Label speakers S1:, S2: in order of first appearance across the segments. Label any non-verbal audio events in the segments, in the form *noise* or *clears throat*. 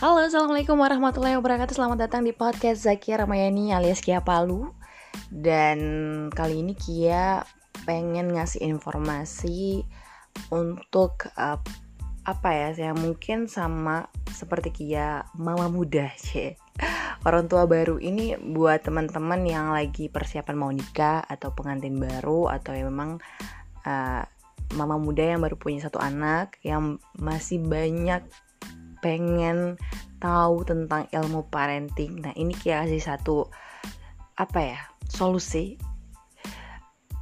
S1: Halo, Assalamualaikum warahmatullahi wabarakatuh. Selamat datang di podcast Zakia Ramayani alias Kia Palu. Dan kali ini Kia pengen ngasih informasi untuk uh, apa ya Saya mungkin sama seperti Kia mama muda *laughs* cie. Orang tua baru ini buat teman-teman yang lagi persiapan mau nikah Atau pengantin baru Atau yang memang uh, mama muda yang baru punya satu anak Yang masih banyak pengen tahu tentang ilmu parenting. Nah, ini Kia kasih satu apa ya? solusi.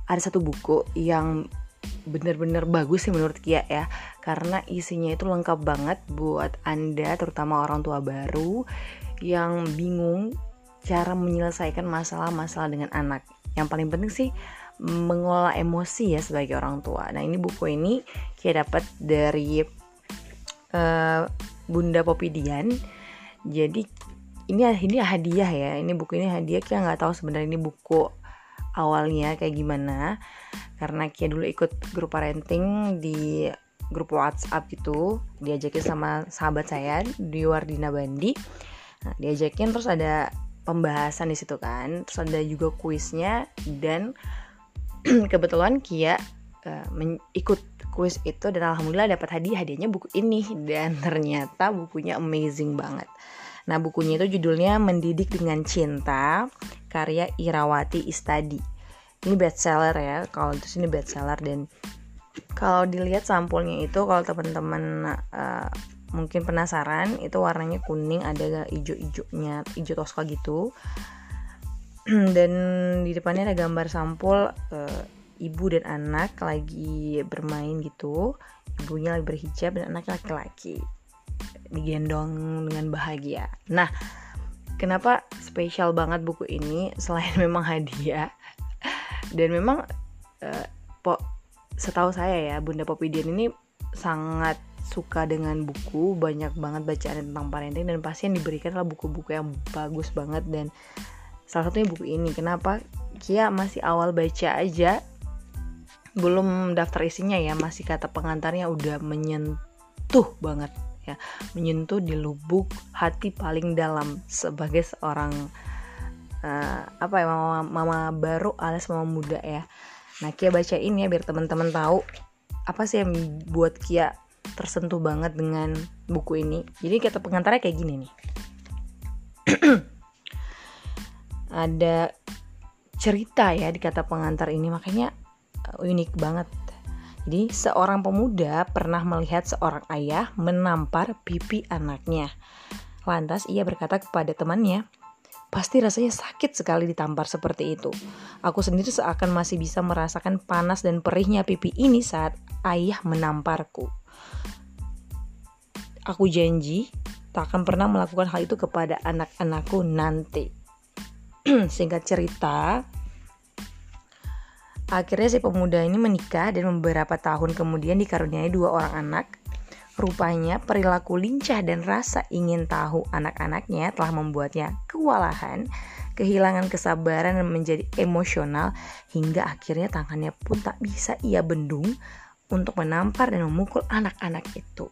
S1: Ada satu buku yang bener-bener bagus sih menurut Kia ya karena isinya itu lengkap banget buat Anda terutama orang tua baru yang bingung cara menyelesaikan masalah-masalah dengan anak. Yang paling penting sih mengolah emosi ya sebagai orang tua. Nah, ini buku ini Kia dapat dari uh, Bunda Popidian. Jadi ini ini hadiah ya. Ini buku ini hadiah Kia nggak tahu sebenarnya ini buku awalnya kayak gimana. Karena Kia dulu ikut grup parenting di grup WhatsApp gitu. Diajakin sama sahabat saya di Wardina Bandi. Nah, diajakin terus ada pembahasan di situ kan. Terus ada juga kuisnya dan *clears throat* kebetulan Kia uh, ikut kuis itu dan alhamdulillah dapat hadiah hadiahnya buku ini dan ternyata bukunya amazing banget. Nah bukunya itu judulnya Mendidik dengan Cinta karya Irawati Istadi. Ini bestseller ya kalau itu sini bestseller dan kalau dilihat sampulnya itu kalau teman-teman uh, mungkin penasaran itu warnanya kuning ada hijau-hijaunya hijau toska gitu *clears throat* dan di depannya ada gambar sampul uh, ibu dan anak lagi bermain gitu. Ibunya lagi berhijab dan anaknya laki-laki. Digendong dengan bahagia. Nah kenapa spesial banget buku ini selain *laughs* memang hadiah? Dan memang uh, po setahu saya ya Bunda Popidian ini sangat suka dengan buku banyak banget bacaan tentang parenting dan pasti yang diberikan adalah buku-buku yang bagus banget dan salah satunya buku ini. Kenapa? Kia masih awal baca aja belum daftar isinya ya masih kata pengantarnya udah menyentuh banget ya. Menyentuh di lubuk hati paling dalam sebagai seorang uh, apa ya mama, mama baru alias mama muda ya. Nah Kia baca ini ya biar teman-teman tahu apa sih yang buat Kia tersentuh banget dengan buku ini. Jadi kata pengantarnya kayak gini nih. *clears throat* Ada cerita ya di kata pengantar ini. Makanya unik banget. Jadi, seorang pemuda pernah melihat seorang ayah menampar pipi anaknya. Lantas ia berkata kepada temannya, Pasti rasanya sakit sekali ditampar seperti itu. Aku sendiri seakan masih bisa merasakan panas dan perihnya pipi ini saat ayah menamparku. Aku janji tak akan pernah melakukan hal itu kepada anak-anakku nanti. *clears throat* Singkat cerita, Akhirnya si pemuda ini menikah dan beberapa tahun kemudian dikaruniai dua orang anak. Rupanya perilaku lincah dan rasa ingin tahu anak-anaknya telah membuatnya kewalahan, kehilangan kesabaran dan menjadi emosional hingga akhirnya tangannya pun tak bisa ia bendung untuk menampar dan memukul anak-anak itu.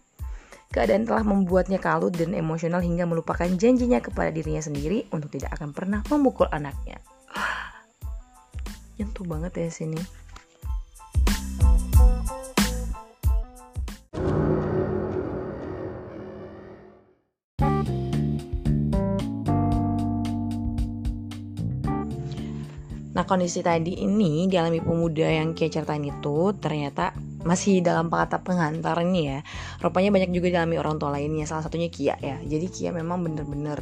S1: Keadaan telah membuatnya kalut dan emosional hingga melupakan janjinya kepada dirinya sendiri untuk tidak akan pernah memukul anaknya nyentuh banget ya sini. Nah kondisi tadi ini dialami pemuda yang Kia ceritain itu ternyata masih dalam kata pengantar ini ya. Rupanya banyak juga dialami orang tua lainnya salah satunya Kia ya. Jadi Kia memang bener-bener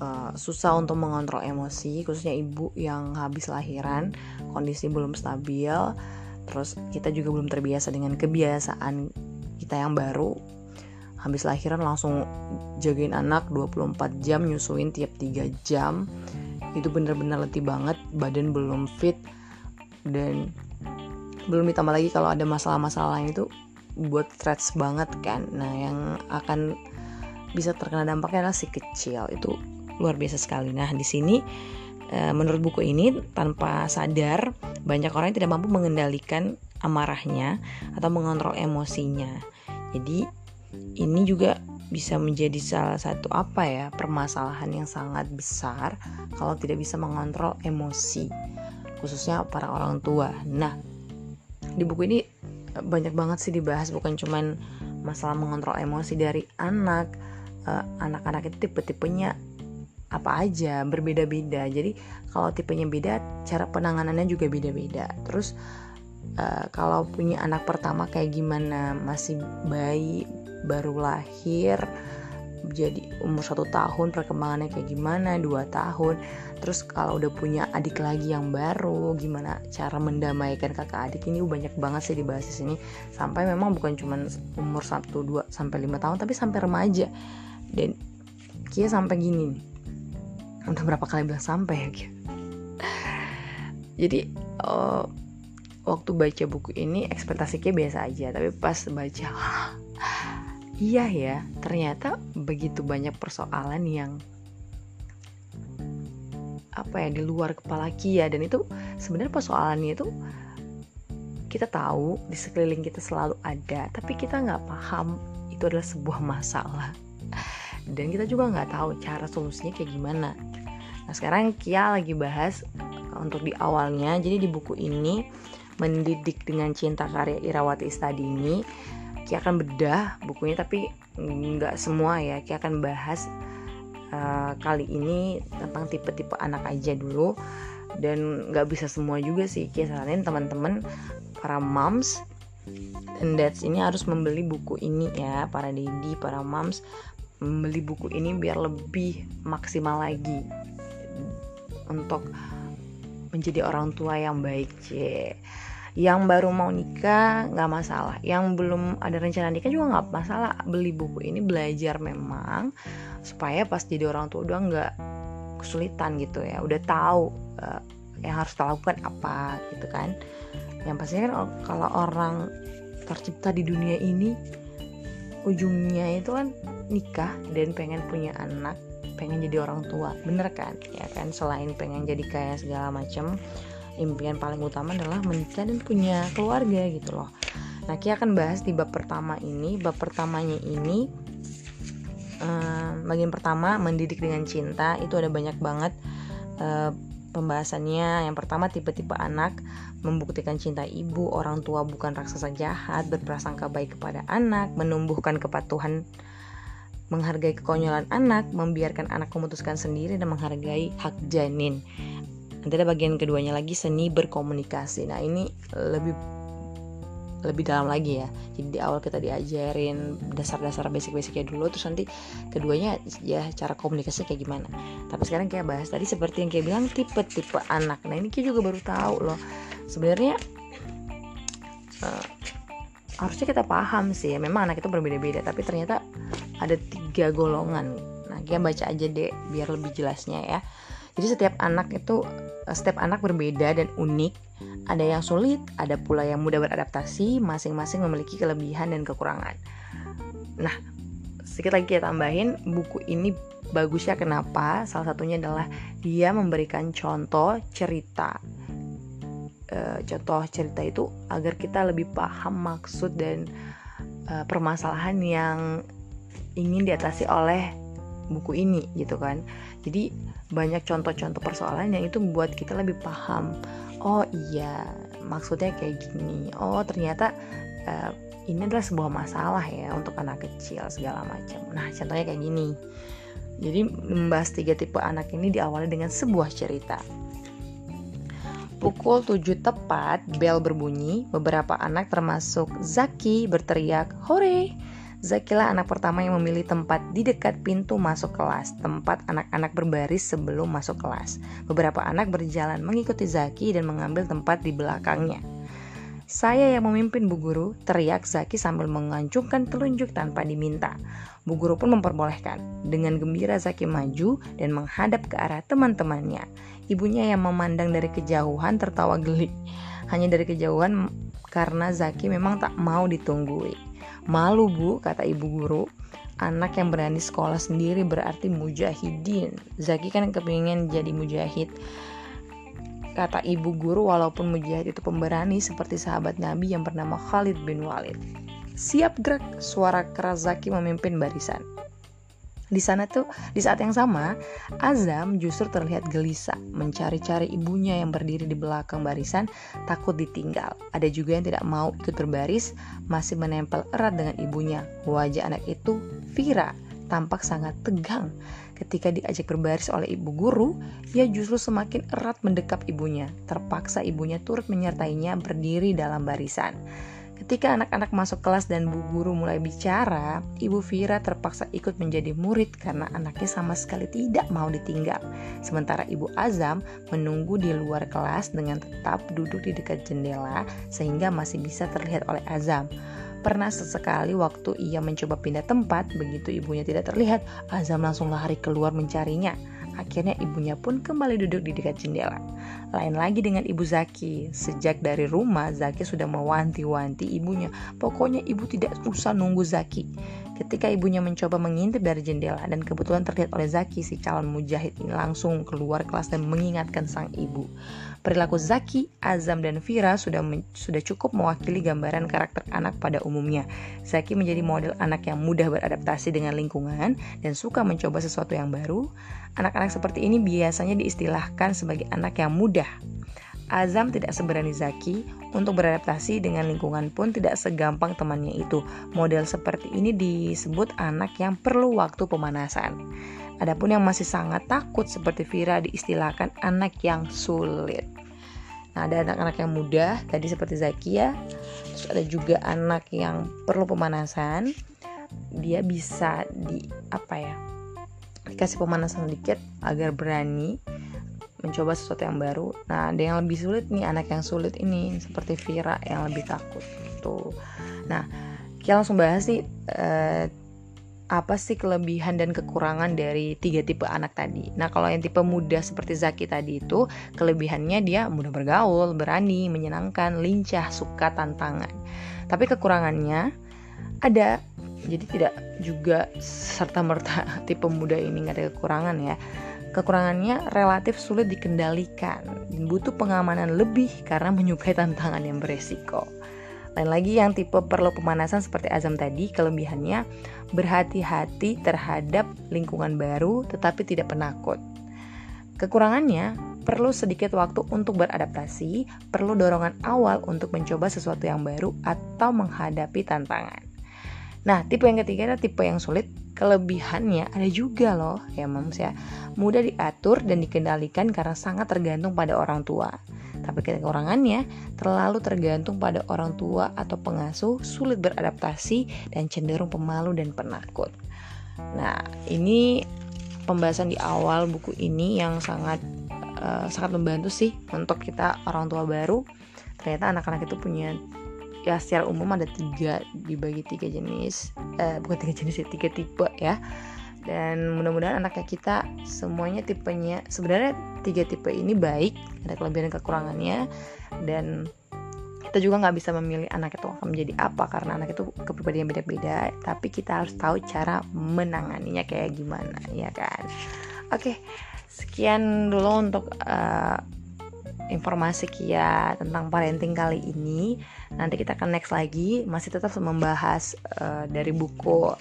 S1: uh, susah untuk mengontrol emosi khususnya ibu yang habis lahiran kondisi belum stabil terus kita juga belum terbiasa dengan kebiasaan kita yang baru. Habis lahiran langsung jagain anak 24 jam nyusuin tiap 3 jam. Itu bener-bener letih banget badan belum fit dan belum ditambah lagi kalau ada masalah-masalah lain itu buat stress banget kan. Nah yang akan bisa terkena dampaknya adalah si kecil. Itu luar biasa sekali. Nah, di sini eh, menurut buku ini tanpa sadar banyak orang yang tidak mampu mengendalikan amarahnya atau mengontrol emosinya. Jadi ini juga bisa menjadi salah satu apa ya permasalahan yang sangat besar kalau tidak bisa mengontrol emosi khususnya para orang tua. Nah, di buku ini banyak banget sih dibahas bukan cuman masalah mengontrol emosi dari anak. Uh, anak-anak itu tipe-tipenya apa aja berbeda-beda. Jadi kalau tipenya beda, cara penanganannya juga beda-beda. Terus uh, kalau punya anak pertama kayak gimana? Masih bayi baru lahir jadi umur satu tahun perkembangannya kayak gimana? Dua tahun. Terus kalau udah punya adik lagi yang baru gimana cara mendamaikan kakak adik? Ini banyak banget sih dibahas di sini. Sampai memang bukan cuma umur satu dua sampai lima tahun tapi sampai remaja. Dan Kia sampai gini nih udah berapa kali bilang sampai ya jadi uh, waktu baca buku ini ekspektasinya biasa aja tapi pas baca *gasps* iya ya ternyata begitu banyak persoalan yang apa ya di luar kepala Kia dan itu sebenarnya persoalannya itu kita tahu di sekeliling kita selalu ada tapi kita nggak paham itu adalah sebuah masalah dan kita juga nggak tahu cara solusinya kayak gimana. Nah sekarang Kia lagi bahas untuk di awalnya. Jadi di buku ini mendidik dengan cinta karya Irawati Istadini Ki akan bedah bukunya tapi nggak semua ya. Ki akan bahas uh, kali ini tentang tipe-tipe anak aja dulu. Dan nggak bisa semua juga sih Ki saranin. Teman-teman para moms dan dads ini harus membeli buku ini ya. Para daddy para moms membeli buku ini biar lebih maksimal lagi untuk menjadi orang tua yang baik cie. Yang baru mau nikah nggak masalah. Yang belum ada rencana nikah juga nggak masalah. Beli buku ini belajar memang supaya pas jadi orang tua udah nggak kesulitan gitu ya. Udah tahu uh, yang harus kita lakukan apa gitu kan. Yang pastinya kan kalau orang tercipta di dunia ini ujungnya itu kan nikah dan pengen punya anak pengen jadi orang tua bener kan? Ya kan selain pengen jadi kaya segala macam impian paling utama adalah menikah dan punya keluarga gitu loh. Nah Kia akan bahas di bab pertama ini. Bab pertamanya ini um, bagian pertama mendidik dengan cinta itu ada banyak banget uh, pembahasannya. Yang pertama tipe-tipe anak membuktikan cinta ibu orang tua bukan raksasa jahat berprasangka baik kepada anak menumbuhkan kepatuhan menghargai kekonyolan anak membiarkan anak memutuskan sendiri dan menghargai hak janin. Nanti ada bagian keduanya lagi seni berkomunikasi. Nah ini lebih lebih dalam lagi ya. Jadi di awal kita diajarin dasar-dasar basic-basicnya dulu terus nanti keduanya ya cara komunikasi kayak gimana. Tapi sekarang kayak bahas tadi seperti yang kayak bilang tipe-tipe anak. Nah ini kita juga baru tahu loh sebenarnya uh, harusnya kita paham sih ya memang anak itu berbeda-beda tapi ternyata ada tiga golongan nah kita baca aja deh biar lebih jelasnya ya jadi setiap anak itu eh, setiap anak berbeda dan unik. Ada yang sulit, ada pula yang mudah beradaptasi, masing-masing memiliki kelebihan dan kekurangan. Nah, sedikit lagi kita tambahin, buku ini bagusnya kenapa? Salah satunya adalah dia memberikan contoh cerita. E, contoh cerita itu agar kita lebih paham maksud dan e, permasalahan yang ingin diatasi oleh buku ini gitu kan. Jadi banyak contoh-contoh persoalan yang itu membuat kita lebih paham. Oh iya maksudnya kayak gini. Oh ternyata uh, ini adalah sebuah masalah ya untuk anak kecil segala macam. Nah contohnya kayak gini. Jadi membahas tiga tipe anak ini diawali dengan sebuah cerita Pukul 7 tepat, bel berbunyi. Beberapa anak termasuk Zaki berteriak, "Hore!" Zakilah anak pertama yang memilih tempat di dekat pintu masuk kelas, tempat anak-anak berbaris sebelum masuk kelas. Beberapa anak berjalan mengikuti Zaki dan mengambil tempat di belakangnya. Saya yang memimpin Bu Guru, teriak Zaki sambil mengancungkan telunjuk tanpa diminta. Bu Guru pun memperbolehkan. Dengan gembira Zaki maju dan menghadap ke arah teman-temannya. Ibunya yang memandang dari kejauhan tertawa geli. Hanya dari kejauhan karena Zaki memang tak mau ditunggui. Malu bu, kata ibu guru. Anak yang berani sekolah sendiri berarti mujahidin. Zaki kan kepingin jadi mujahid. Kata ibu guru walaupun mujahid itu pemberani seperti sahabat Nabi yang bernama Khalid bin Walid. Siap gerak, suara keras Zaki memimpin barisan. Di sana tuh, di saat yang sama, Azam justru terlihat gelisah, mencari-cari ibunya yang berdiri di belakang barisan, takut ditinggal. Ada juga yang tidak mau ikut berbaris, masih menempel erat dengan ibunya. Wajah anak itu, Vira, tampak sangat tegang. Ketika diajak berbaris oleh ibu guru, ia justru semakin erat mendekap ibunya. Terpaksa ibunya turut menyertainya berdiri dalam barisan. Ketika anak-anak masuk kelas dan bu guru mulai bicara, Ibu Vira terpaksa ikut menjadi murid karena anaknya sama sekali tidak mau ditinggal. Sementara Ibu Azam menunggu di luar kelas dengan tetap duduk di dekat jendela sehingga masih bisa terlihat oleh Azam. Pernah sesekali waktu ia mencoba pindah tempat, begitu ibunya tidak terlihat, Azam langsung lari keluar mencarinya. Akhirnya ibunya pun kembali duduk di dekat jendela. Lain lagi dengan ibu Zaki. Sejak dari rumah, Zaki sudah mewanti-wanti ibunya. Pokoknya ibu tidak usah nunggu Zaki. Ketika ibunya mencoba mengintip dari jendela dan kebetulan terlihat oleh Zaki, si calon mujahid ini langsung keluar kelas dan mengingatkan sang ibu. Perilaku Zaki, Azam, dan Vira sudah sudah cukup mewakili gambaran karakter anak pada umumnya. Zaki menjadi model anak yang mudah beradaptasi dengan lingkungan dan suka mencoba sesuatu yang baru. Anak-anak seperti ini biasanya diistilahkan sebagai anak yang mudah Azam tidak seberani Zaki untuk beradaptasi dengan lingkungan pun tidak segampang temannya itu. Model seperti ini disebut anak yang perlu waktu pemanasan. Adapun yang masih sangat takut seperti Vira diistilahkan anak yang sulit. Nah, ada anak-anak yang mudah tadi seperti Zakia. Terus ada juga anak yang perlu pemanasan. Dia bisa di apa ya? Dikasih pemanasan sedikit agar berani mencoba sesuatu yang baru. Nah, ada yang lebih sulit nih, anak yang sulit ini seperti Vira yang lebih takut. Tuh. Nah, kita langsung bahas sih eh, apa sih kelebihan dan kekurangan dari tiga tipe anak tadi. Nah, kalau yang tipe muda seperti Zaki tadi itu, kelebihannya dia mudah bergaul, berani, menyenangkan, lincah, suka tantangan. Tapi kekurangannya ada jadi tidak juga serta merta *laughs* tipe muda ini nggak ada kekurangan ya Kekurangannya relatif sulit dikendalikan dan butuh pengamanan lebih karena menyukai tantangan yang beresiko. Lain lagi yang tipe perlu pemanasan seperti Azam tadi, kelebihannya berhati-hati terhadap lingkungan baru tetapi tidak penakut. Kekurangannya perlu sedikit waktu untuk beradaptasi, perlu dorongan awal untuk mencoba sesuatu yang baru atau menghadapi tantangan. Nah, tipe yang ketiga adalah tipe yang sulit. Kelebihannya ada juga loh, ya moms ya. Mudah diatur dan dikendalikan karena sangat tergantung pada orang tua. Tapi kekurangannya terlalu tergantung pada orang tua atau pengasuh, sulit beradaptasi dan cenderung pemalu dan penakut. Nah, ini pembahasan di awal buku ini yang sangat uh, sangat membantu sih untuk kita orang tua baru. Ternyata anak-anak itu punya ya secara umum ada tiga dibagi tiga jenis. Eh, bukan tiga jenis ya tiga tipe ya. Dan mudah-mudahan anaknya kita semuanya tipenya sebenarnya tiga tipe ini baik ada kelebihan dan kekurangannya. Dan kita juga nggak bisa memilih anak itu akan menjadi apa karena anak itu kepribadian beda-beda. Tapi kita harus tahu cara menanganinya kayak gimana ya kan? Oke sekian dulu untuk uh, informasi Kia tentang parenting kali ini. Nanti kita akan next lagi, masih tetap membahas uh, dari buku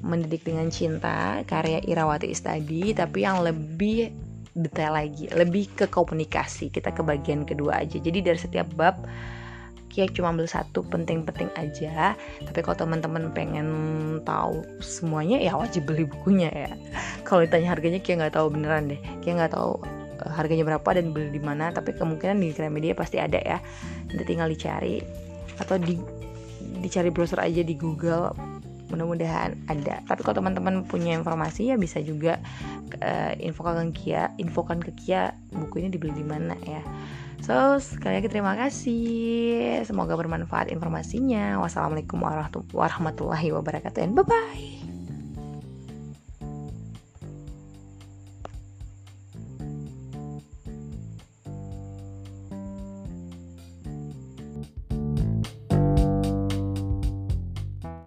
S1: Mendidik dengan Cinta karya Irawati Istadi, tapi yang lebih detail lagi, lebih ke komunikasi. Kita ke bagian kedua aja. Jadi dari setiap bab Kia cuma ambil satu penting-penting aja tapi kalau teman-teman pengen tahu semuanya ya wajib beli bukunya ya kalau ditanya harganya Kia nggak tahu beneran deh Kia nggak tahu harganya berapa dan beli di mana tapi kemungkinan di Gramedia pasti ada ya. Nanti tinggal dicari atau di dicari browser aja di Google mudah-mudahan ada. Tapi kalau teman-teman punya informasi ya bisa juga uh, infokan ke Kia infokan ke Kia buku ini dibeli di mana ya. So sekali lagi terima kasih. Semoga bermanfaat informasinya. Wassalamualaikum warahmatullahi wabarakatuh dan bye bye